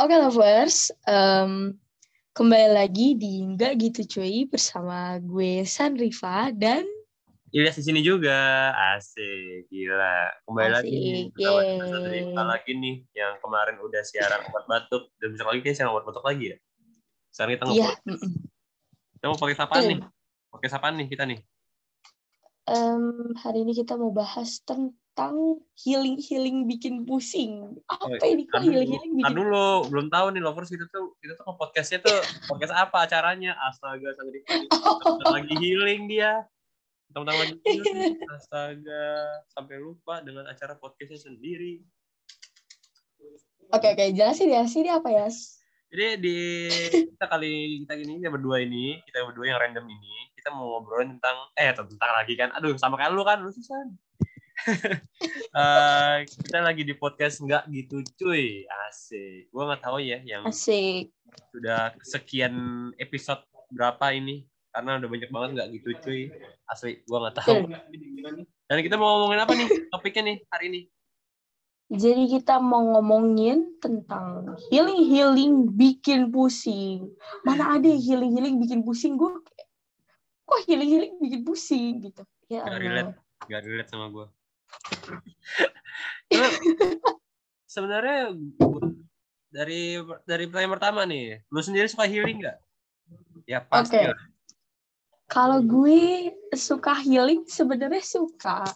Oke lovers, um, kembali lagi di Nggak Gitu Cuy bersama gue Sanrifa dan Ilyas di sini juga, asik, gila. Kembali lagi nih, Asik, bersama Sanrifa lagi nih, yang kemarin udah siaran obat batuk, dan besok lagi kayak siaran obat batuk lagi ya. Sekarang kita Iya, ngobrol, mm-mm. kita mau pakai sapaan nih, pakai sapaan nih kita nih. Em, hari ini kita mau bahas tentang healing-healing bikin pusing. Apa Oh, ini kok healing-healing bikin dulu, belum tahu nih lovers kita tuh, kita tuh podcastnya tuh podcast apa acaranya? Astaga, nih, Bentar lagi healing dia. Tentang lagi healing, astaga, sampai lupa dengan acara podcastnya sendiri. Oke oke, jelasin ya. Sini apa ya? Jadi di kita kali kita gini kita berdua ini, kita berdua yang random ini, kita mau ngobrolin tentang eh tentang lagi kan. Aduh, sama kayak lu kan, lu susah. Eh, kita lagi di podcast nggak gitu cuy asik gua nggak tahu ya yang Asik. sudah sekian episode berapa ini karena udah banyak banget nggak gitu cuy asli gua nggak tahu dan kita mau ngomongin apa nih topiknya nih hari ini Jadi kita mau ngomongin tentang healing-healing bikin pusing. Mana ada healing-healing bikin pusing? Gue kok healing-healing bikin pusing gitu. Ya Gak relate. Gak relate sama gue. Sebenarnya dari dari pertanyaan pertama nih, lu sendiri suka healing nggak? Ya pasti Oke. lah. Kalau gue suka healing sebenarnya suka.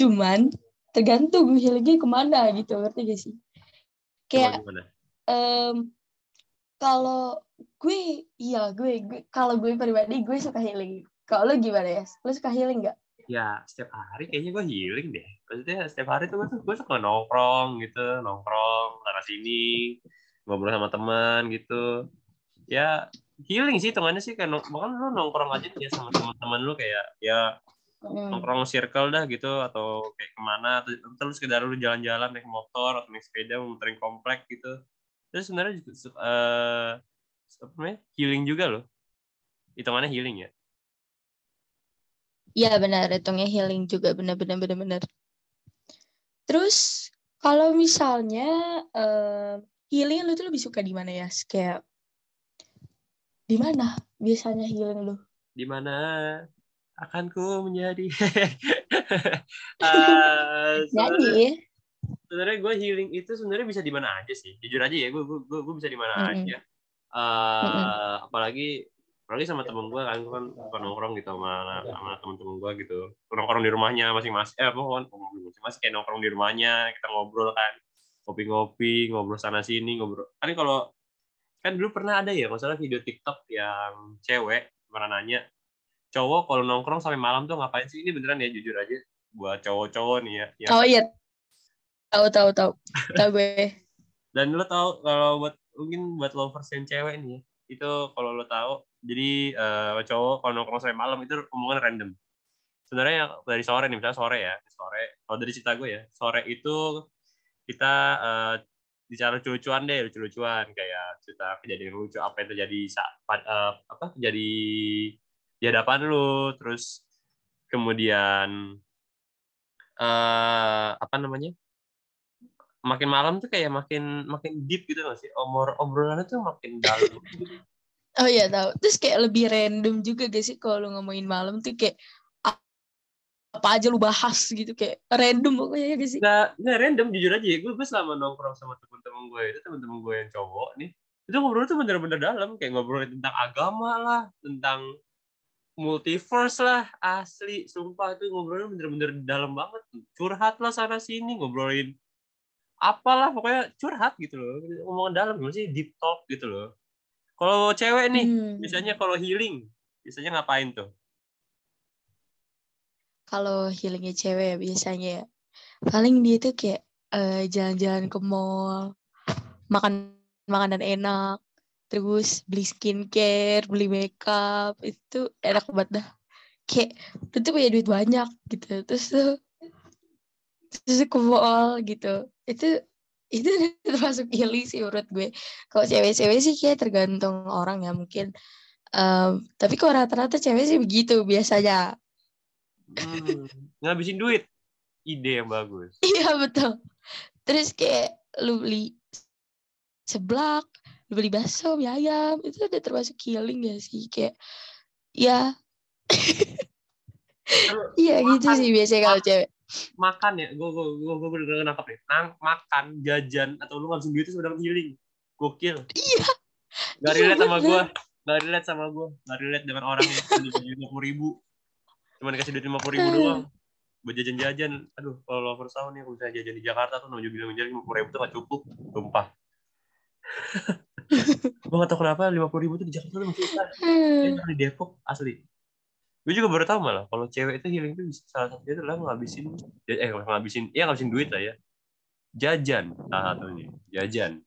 Cuman tergantung healingnya ke mana gitu. Ngerti gak sih? Kayak em, kalau gue, iya gue, gue kalau gue pribadi gue suka healing. Kalau lu gimana ya? Lu suka healing nggak? Ya setiap hari kayaknya gue healing deh. Maksudnya setiap hari tuh gue, gue suka nongkrong gitu, nongkrong sana sini, ngobrol sama teman gitu. Ya healing sih hitungannya sih kan bahkan lu nongkrong aja ya sama teman-teman lu kayak ya Hmm. nongkrong circle dah gitu atau kayak ke mana atau terus sekedar lu jalan-jalan naik motor atau naik sepeda muterin komplek gitu terus sebenarnya eh apa namanya healing juga loh hitungannya healing ya Iya benar, hitungnya healing juga benar-benar benar-benar. Terus kalau misalnya eh, healing lu tuh lebih suka di mana ya? Kayak di mana biasanya healing lu? di mana akan ku menjadi Nyanyi sebenarnya ya? sebenarnya gue healing itu sebenarnya bisa di mana aja sih jujur aja ya gue gue gue, bisa di mana Mm-mm. aja Eh, apalagi apalagi sama temen gue kan gue kan suka nongkrong gitu sama sama temen-temen gue gitu. Nongkrong di rumahnya masing-masing eh apa bukan nongkrong di masing-masing kayak nongkrong di rumahnya kita ngobrol kan. Ngopi-ngopi ngobrol sana sini ngobrol. Kan kalau kan dulu pernah ada ya masalah video TikTok yang cewek pernah nanya cowok kalau nongkrong sampai malam tuh ngapain sih? Ini beneran ya jujur aja buat cowok-cowok nih ya, yang Oh iya. Tahu tahu tahu. Tahu gue. dan lo tau kalau buat mungkin buat lovers yang cewek nih ya, itu kalau lo tahu jadi eh, cowok kalau nongkrong sampai malam itu omongan random. Sebenarnya dari sore nih misalnya sore ya sore. Kalau dari cerita gue ya sore itu kita eh, bicara lucu-lucuan deh lucu-lucuan. Kayak cerita kejadian lucu apa yang terjadi saat eh, apa terjadi di hadapan lu terus kemudian eh apa namanya makin malam tuh kayak makin makin deep gitu nggak sih omor obrolannya tuh makin dalam gitu. Oh iya tahu. Terus kayak lebih random juga gak sih kalau lu ngomongin malam tuh kayak apa aja lu bahas gitu kayak random pokoknya ya gak sih? nggak nggak random jujur aja ya gue gue selama nongkrong sama temen-temen gue itu temen-temen gue yang cowok nih itu ngobrol tuh bener-bener dalam kayak ngobrolin tentang agama lah tentang multiverse lah asli sumpah itu ngobrolnya bener-bener dalam banget curhat lah sana sini ngobrolin apalah pokoknya curhat gitu loh. Omongan dalam sih deep talk gitu loh. Kalau cewek nih Hmm. biasanya kalau healing biasanya ngapain tuh? Kalau healingnya cewek ya biasanya ya. Paling dia tuh kayak eh, jalan-jalan ke mall makan makanan enak terus beli skincare beli makeup itu enak banget dah. Kayak tuh punya duit banyak gitu. Terus tuh terus ke mall gitu itu itu termasuk healing sih menurut gue. Kalau cewek-cewek sih kayak tergantung orang ya mungkin. Em, tapi kok rata-rata cewek sih begitu biasanya. Hmm, ngabisin duit. Ide yang bagus. Iya betul. Terus kayak lu beli seblak lu beli bakso mie ayam itu udah termasuk healing gak sih kayak ya. Iya gitu sih biasanya kalau cewek makan ya gue gue gue gue bener nangkep nih Nang, makan jajan atau lu ngabisin duit itu sudah healing. Gokil. Iya. Gak Iya, relate sama gue gak relate sama gue gak relate dengan orang yang beli lima puluh ribu. Cuma dikasih duit lima puluh ribu Hmm. doang. Buat jajan-jajan. Aduh kalau lovers tahu nih kalau misalnya jajan di Jakarta tuh nuju bilang jajan lima puluh ribu tuh gak cukup. Sumpah. Gue gak tau kenapa lima puluh ribu tuh di Jakarta tuh masih susah Hmm. Di Depok asli gue juga baru tahu malah kalau cewek itu healing itu salah satunya adalah ngabisin eh ngabisin ya ngabisin duit lah ya. Jajan salah satunya jajan.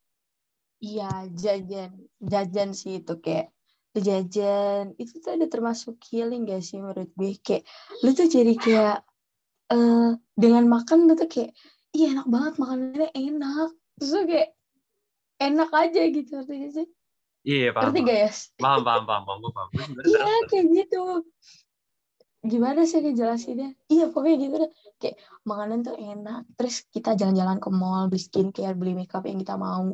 Iya, jajan. Jajan sih itu kayak jajan itu tuh ada termasuk healing gak sih menurut gue? Kayak lu tuh jadi kayak eh dengan makan lu tuh kayak iya enak banget makanannya enak. Terus lu kayak enak aja gitu ngerti gak sih. Iya paham ngerti gak ya? Paham paham paham paham. Gue paham iya kayak gitu gimana sih ngejelasinnya? Iya pokoknya gitu deh. Kayak makanan tuh enak terus kita jalan-jalan ke mall beli skincare beli makeup yang kita mau.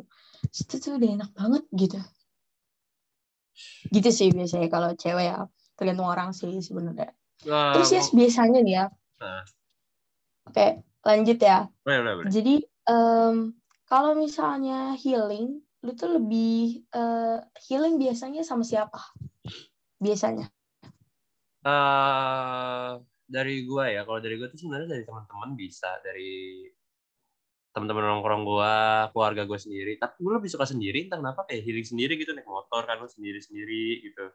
Itu tuh udah enak banget gitu. Gitu sih biasanya kalau cewek ya. Tergantung orang sih sebenarnya. Wah, terus ya biasanya nih ya. Nah. oke lanjut ya. Boleh boleh boleh. Jadi em, kalau misalnya healing lu tuh lebih eh, healing biasanya sama siapa? Biasanya Eh, dari gua ya kalau dari gua tuh sebenarnya dari teman-teman bisa dari teman-teman nongkrong gua keluarga gua sendiri tapi gua lebih suka sendiri entah kenapa kayak healing sendiri gitu naik motor kan lu sendiri sendiri gitu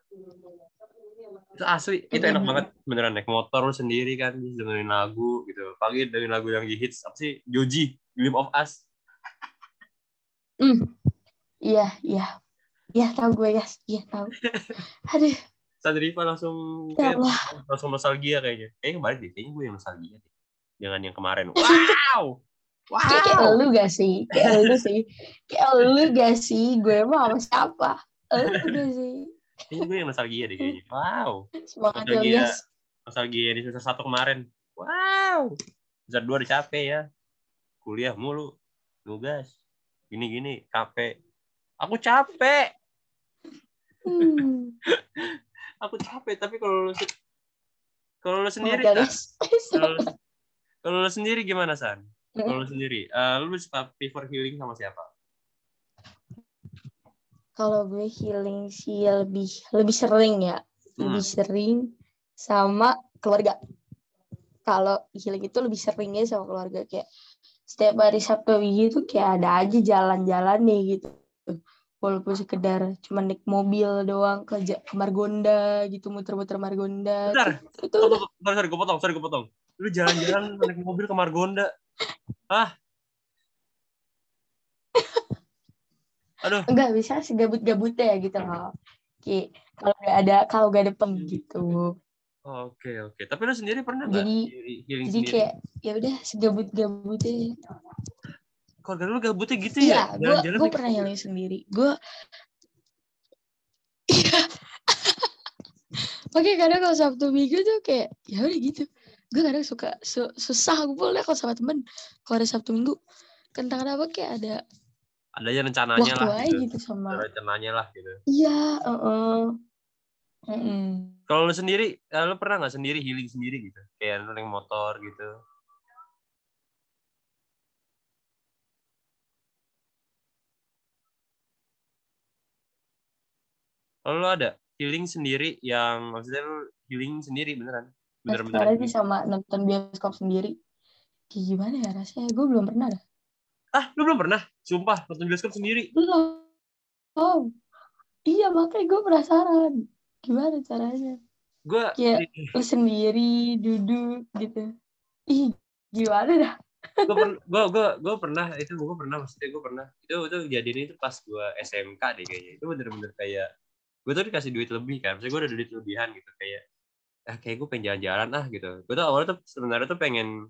itu asli itu enak banget beneran naik motor lu sendiri kan dengerin lagu gitu pagi dengerin lagu yang hits apa sih Joji Dream of Us Hmm. Iya, iya. Iya, tahu gue, guys. Iya, tahu. Aduh, Sadrifa langsung ya kayak langsung nostalgia kayaknya kayaknya kemarin deh kayaknya gue yang nostalgia deh dengan yang kemarin wow Kayak, kayak wow lu gak sih? Kayak lu sih. Kayak lu gak sih? Gue mau sama siapa? Lu gak sih? kayaknya gue yang nostalgia deh kayaknya wow Semangat ya, Nostalgia. guys. nostalgia di semester satu kemarin wow semester dua udah capek ya kuliah mulu nugas gini gini capek aku capek Hmm. Aku capek tapi kalau lu kalau lu sendiri guys. kalau lu- kalau lu sendiri gimana san Hmm. kalau lu sendiri eh, lu suka prefer healing sama siapa Kalau gue healing sih lebih lebih sering ya. Lebih sering sama keluarga. Kalau healing itu lebih seringnya sama keluarga kayak setiap hari Sabtu Minggu tuh kayak ada aja jalan-jalan nih gitu. Walaupun sekedar cuma naik mobil doang ke, ke Margonda gitu muter-muter Margonda. bentar Itu tunggu. sorry sorry gue potong sorry gue potong lu jalan-jalan naik mobil ke Margonda ah aduh enggak bisa segabut-gabutnya ya gitu loh. Kayak kalau nggak ada kalau nggak ada pem gitu. oke oke tapi lu sendiri pernah nggak Jadi- Jadi sendiri kayak ya udah segabut-gabutnya. Keluarga lu gabutnya gitu Iya, ya gue jalan-jalan gue pernah healing sendiri. Gue Iya. Oke kadang kalau Sabtu Minggu tuh kayak ya udah gitu. Gue kadang suka su- susah gue boleh kalau sama temen kalau ada Sabtu Minggu. Kentang apa kayak ada ada aja rencananya waktu lah aja gitu. gitu sama. Ada rencananya lah gitu Iya, heeh. Mm-mm. kalau lu sendiri eh, lu pernah nggak sendiri healing sendiri gitu kayak lu naik motor gitu kalau lu ada healing sendiri yang maksudnya lu healing sendiri beneran bener-bener Sekarang sih sama nonton bioskop sendiri. Kayak gimana ya rasanya? Gue belum pernah dah. ah lu belum pernah sumpah nonton bioskop sendiri Belum. Oh. Iya makanya gue penasaran. Gimana caranya? gue Kayak lu sendiri duduk gitu. Ih, gimana dah? gue gue gue gue pernah itu gue pernah maksudnya gue pernah itu itu kejadian itu pas gue SMK deh kayaknya itu bener-bener kayak gue tuh dikasih duit lebih kan maksudnya gue ada duit lebihan gitu kayak ah kayak gue pengen jalan-jalan ah gitu. Gue tuh awalnya tuh sebenarnya tuh pengen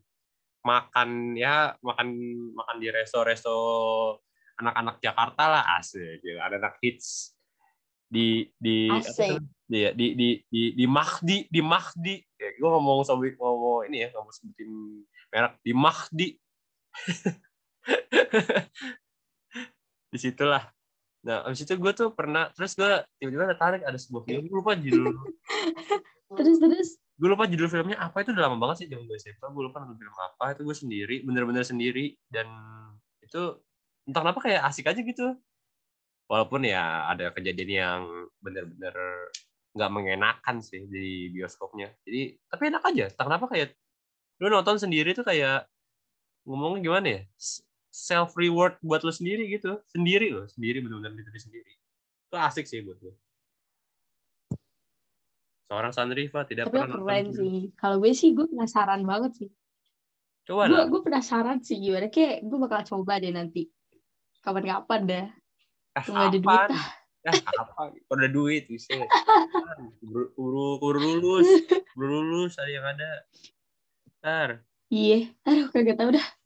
makan ya makan makan di resto-resto anak-anak Jakarta lah asik gitu. ada anak hits di di Asik. di di di di di Mahdi di Mahdi. Ya, gue ngomong sama ngomong ini ya ngomong sebutin merek di Mahdi. Di situlah nah abis itu gue tuh pernah terus gue tiba-tiba tertarik ada sebuah film gue lupa judul. Terus terus? Gue lupa judul filmnya apa itu udah lama banget sih zaman gue SMA gue lupa nonton film apa itu gue sendiri bener-bener sendiri. Dan itu entah kenapa kayak asik aja gitu. Walaupun ya ada kejadian yang bener-bener nggak mengenakan sih di bioskopnya. Jadi tapi enak aja. Entah kenapa kayak lu nonton sendiri tuh kayak ngomongnya gimana ya self reward buat lo sendiri gitu. Sendiri lo sendiri benar-benar diri sendiri. Itu asik sih buat gue seorang Sandriva tidak tapi pernah keren nonton sih. kalau gue sih gue penasaran banget sih. Coba gue gue penasaran sih gimana. Kayak gue bakal coba deh nanti. Kapan-kapan dah. Ah, Nggak ada duit ya apa? Kalau ada duit bisa? Buru buru lulus. Buru lulus ada yang ada. Ntar. Iya. Aduh kagak tau dah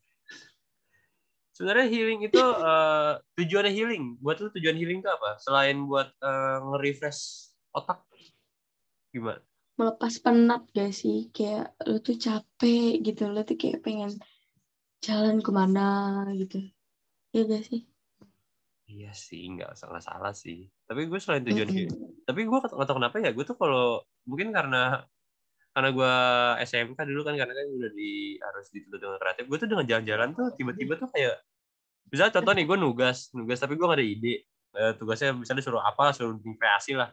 sebenarnya healing itu eh, tujuannya healing. Buat lu tujuan healing itu apa? Selain buat eh, nge-refresh otak? Gimana? Melepas penat gak sih? Kayak lu tuh capek gitu. Lu tuh kayak pengen jalan ke mana gitu. Ya gak sih? Iya sih nggak salah salah sih. Tapi gue selain tujuan Mm-mm. healing tapi gue nggak tahu kenapa ya gue tuh kalau mungkin karena karena gue SMK dulu kan karena kan udah di harus dituntut dengan kreatif. Gue tuh dengan jalan-jalan tuh tiba-tiba tuh kayak misalnya contoh nih gue nugas nugas tapi gue gak ada ide. Eh, tugasnya misalnya suruh apa suruh kreasi lah.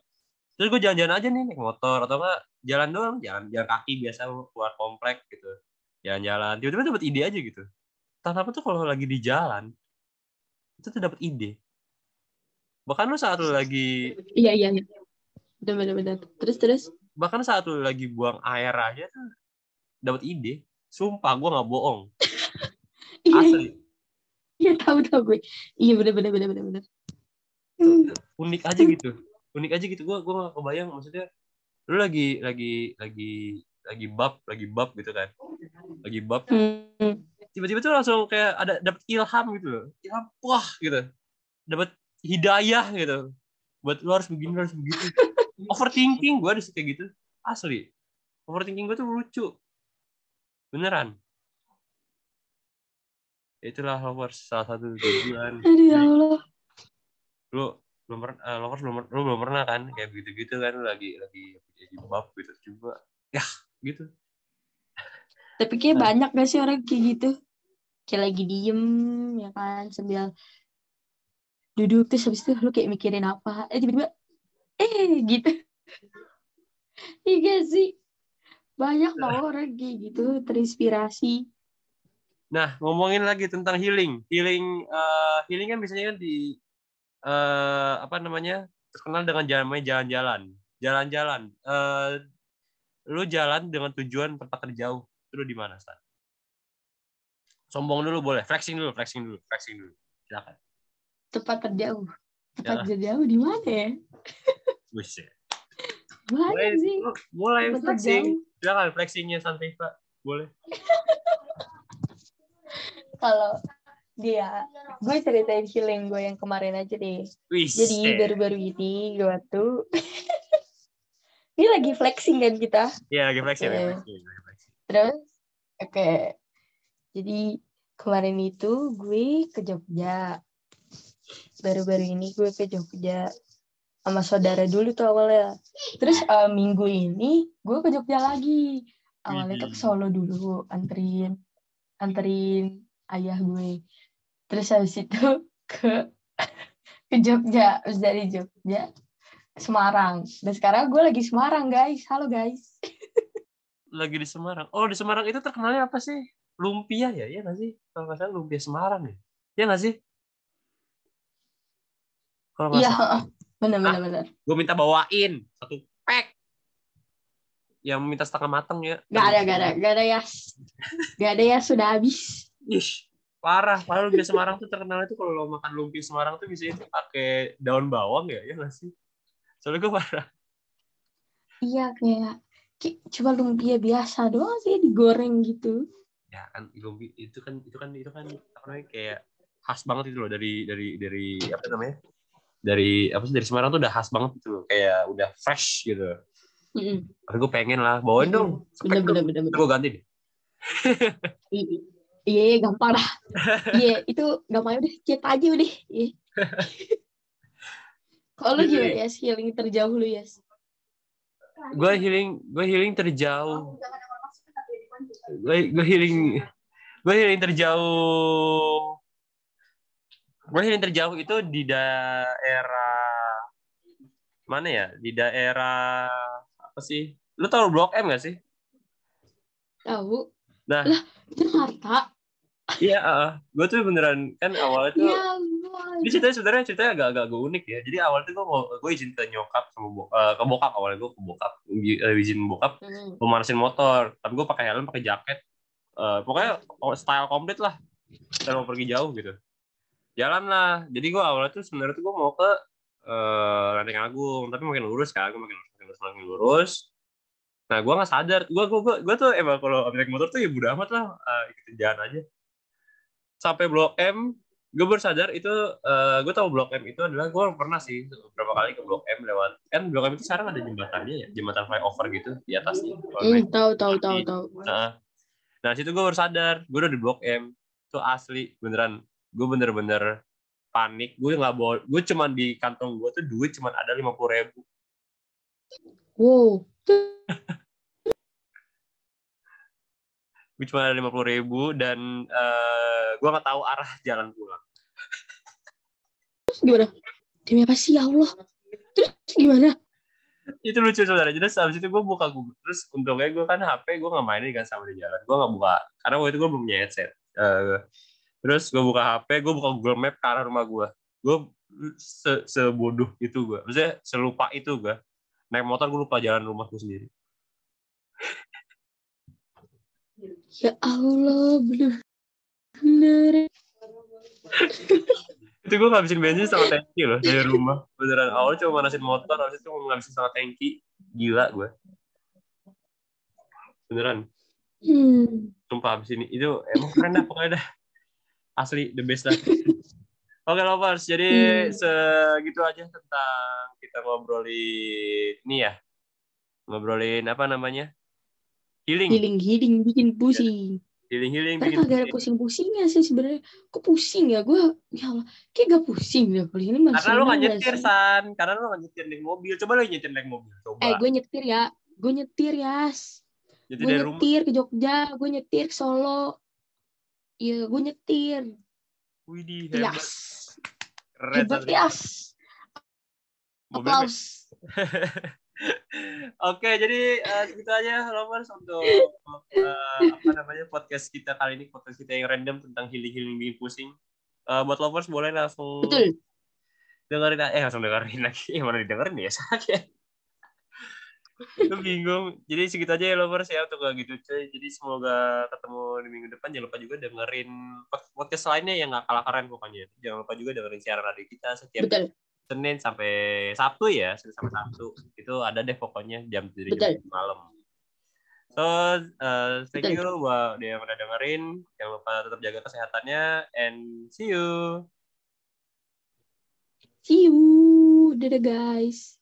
Terus gue jalan-jalan aja nih naik motor atau enggak jalan doang jalan jalan kaki biasa keluar komplek gitu. Jalan-jalan tiba-tiba dapat ide aja gitu. Entah kenapa tuh kalau lagi di jalan itu tuh dapat ide. Bahkan lu saat lu lagi iya iya iya. Bener bener bener terus terus bahkan saat lu lagi buang air aja tuh dapat ide. Sumpah gue nggak bohong. Iya. Asli. Iya tahu tahu gue. Iya bener bener bener bener bener. Hmm. unik aja gitu. Unik aja gitu. Gue gue nggak kebayang maksudnya lu lagi lagi lagi lagi bab lagi bab gitu kan. Lagi bab. Hmm. tiba-tiba tuh langsung kayak ada dapat ilham gitu loh. Ilham wah gitu. Dapat hidayah gitu. Buat lu harus begini lu harus begitu overthinking gue ada kayak gitu. Asli. Overthinking gue tuh lucu. Beneran. Itulah lovers salah satu tujuan. Aduh ya Allah. Lu belum pernah eh, lovers belum lu belum pernah kan? Kayak begitu gitu kan lu lagi lagi jadi bab gitu coba ya gitu. Tapi kayak Nah. banyak gak sih orang kayak gitu? Kayak lagi diem ya kan? Sambil duduk terus habis itu lu kayak mikirin apa? Eh tiba-tiba eh gitu iya sih banyak tau orang kayak gitu terinspirasi Nah, ngomongin lagi tentang healing. Healing eh, healing kan biasanya kan di eh apa namanya? terkenal dengan jalan jalan-jalan. Jalan-jalan. Eh lu jalan dengan tujuan tempat terjauh. Itu lu di mana, Stan? Sombong dulu boleh, flexing dulu, flexing dulu, flexing dulu. Silakan. tempat terjauh tempat Ya. terjauh di mana ya Mana Mulai, sih mulai flexing. Silakan flexingnya Santai, Pak. Boleh. kalau dia gue ceritain healing gue yang kemarin aja deh. Jadi baru-baru ini gue tuh ini lagi flexing kan kita. Iya, lagi flexing, lagi Iya. flexing, lagi flexing. Terus oke. Jadi kemarin itu gue ke Jogja. Baru-baru ini gue ke Jogja sama saudara dulu tuh awalnya. Terus eh, minggu ini gue ke Jogja lagi. Awalnya tuh ke Solo dulu, anterin anterin ayah gue. Terus habis itu ke ke Jogja, terus dari Jogja Semarang. Dan sekarang gue lagi Semarang, guys. Halo, guys. lagi di Semarang. Oh, di Semarang itu terkenalnya apa sih? Lumpia ya? Iya nggak sih? Kalau nggak salah lumpia Semarang ya? Iya nggak sih? Kalau nggak Iya, salah, heeh. bener bener bener. gue minta bawain satu pack. Yang minta setengah mateng ya. Gak ada, gak ada, gak ada ya. Gak ada ya, sudah habis. Ih, parah. Padahal lumpia Semarang tuh terkenal itu kalau lo makan lumpia Semarang tuh bisa itu pakai daun bawang ya? Iya nggak sih? Soalnya gue parah. Iya, kayak, kayak cuma lumpia biasa doang sih digoreng gitu. Ya kan lumpia itu kan itu kan itu kan apa namanya kayak khas banget itu loh dari dari dari apa namanya? Dari apa sih dari Semarang tuh udah khas banget itu loh. Kayak udah fresh gitu. Mm-mm. Tapi gue pengen lah, bawain dong. Bener bener bener. bener. Gue ganti deh. I- Iya, iya, gampang lah. Iya, itu gampang udah chat aja udah. Iya. Kalau lu gimana ya healing terjauh lu ya? gue healing gue healing terjauh gue gue healing gue healing terjauh healing terjauh itu di daerah mana ya? Di daerah apa sih? Lu tahu blok M gak sih? Tahu? Nah. Lah, Jakarta. iya gue tuh beneran kan awalnya tuh Ya ini ceritanya sebenarnya ceritanya agak agak gue unik ya. Jadi awalnya tuh gue mau gue izin ke nyokap sama bo- eh, ke bokap. Awalnya gue ke bokap eh, izin bokap Hmm. pemanasin motor. Tapi gue pakai helm pakai jaket. Eh, pokoknya style komplit lah. Kita mau pergi jauh gitu jalan lah jadi gue awalnya tuh sebenarnya tuh gue mau ke eh Lenteng Agung. Tapi makin lurus kan gue makin lurus makin lurus makin lurus. Nah gue nggak sadar. Gue gue gue, gue tuh emang kalau naik motor tuh ya bodo amat lah eh, ikutin jalan aja. Sampai blok M gue baru sadar itu eh gue tahu blok M itu adalah gue pernah sih beberapa kali ke blok M lewat kan blok M itu sekarang ada jembatannya ya jembatan flyover gitu di atasnya. Naik tahu tahu tahu tahu. Nah, nah situ gue baru sadar, gue udah di Blok M. Itu asli, beneran. Gue bener-bener panik. Gue nggak bawa, gue cuman di kantong gue tuh duit cuman ada lima puluh ribu. Wow. Gue cuma ada lima puluh ribu dan eh, gue nggak tahu arah jalan pulang. Terus gimana? Demi apa sih ya Allah? Terus gimana? Itu lucu saudara. Jadi habis itu gue buka Google. Terus untungnya gue kan HP gue nggak mainin kan sama di jalan. Gue nggak buka karena waktu itu gue belum punya headset. Eh, terus gue buka HP, gue buka Google Map ke arah rumah gue. Gue se sebodoh itu gue. Maksudnya selupa itu gue. Naik motor gue lupa jalan rumah gue sendiri. Ya Allah, bener-bener. itu gue ngabisin bensin sama tangki loh dari rumah beneran awal cuma manasin motor habis itu ngabisin sama tangki gila gue beneran Hmm. sumpah habis ini itu emang keren dah pokoknya dah asli the best dah oke lovers jadi Hmm. segitu aja tentang kita ngobrolin ini ya ngobrolin apa namanya healing Healing healing bikin pusing. healing healing Karena kagak ada pusing-pusingnya sih sebenarnya. Kok pusing ya? Gue ya Allah, kayak gak pusing deh kalau ini masih. karena lu nggak seneng nyetir sih? san karena lu nggak nyetir naik mobil coba lu nyetir naik mobil coba Eh, gue nyetir ya. Gue nyetir ya. nyetir Gue dari rumah nyetir ke Jogja. Gue nyetir ke Solo. Iya, gue nyetir. Widih, Yes. hebat. Keren, Hebat yes. Mobilnya Aplaus. Oke, jadi eh, segitu aja lovers untuk eh, apa namanya podcast kita kali ini podcast kita yang random tentang healing healing bikin pusing. Eh, buat lovers boleh langsung Betul. dengerin eh langsung dengerin lagi. Eh, mana didengerin ya sakit. Itu bingung. Jadi segitu aja ya lovers ya untuk gak gitu cuy. Jadi semoga ketemu di minggu depan. Jangan lupa juga dengerin pod- podcast lainnya yang gak kalah keren pokoknya. Jangan lupa juga dengerin siaran radio kita setiap Betul. Senin sampai Sabtu ya, Senin sampai Sabtu. Itu ada deh pokoknya jam 7 Betul. jam malam. So, uh, thank Betul. you buat dia yang udah dengerin. Jangan lupa tetap jaga kesehatannya and see you. See you. Dadah guys.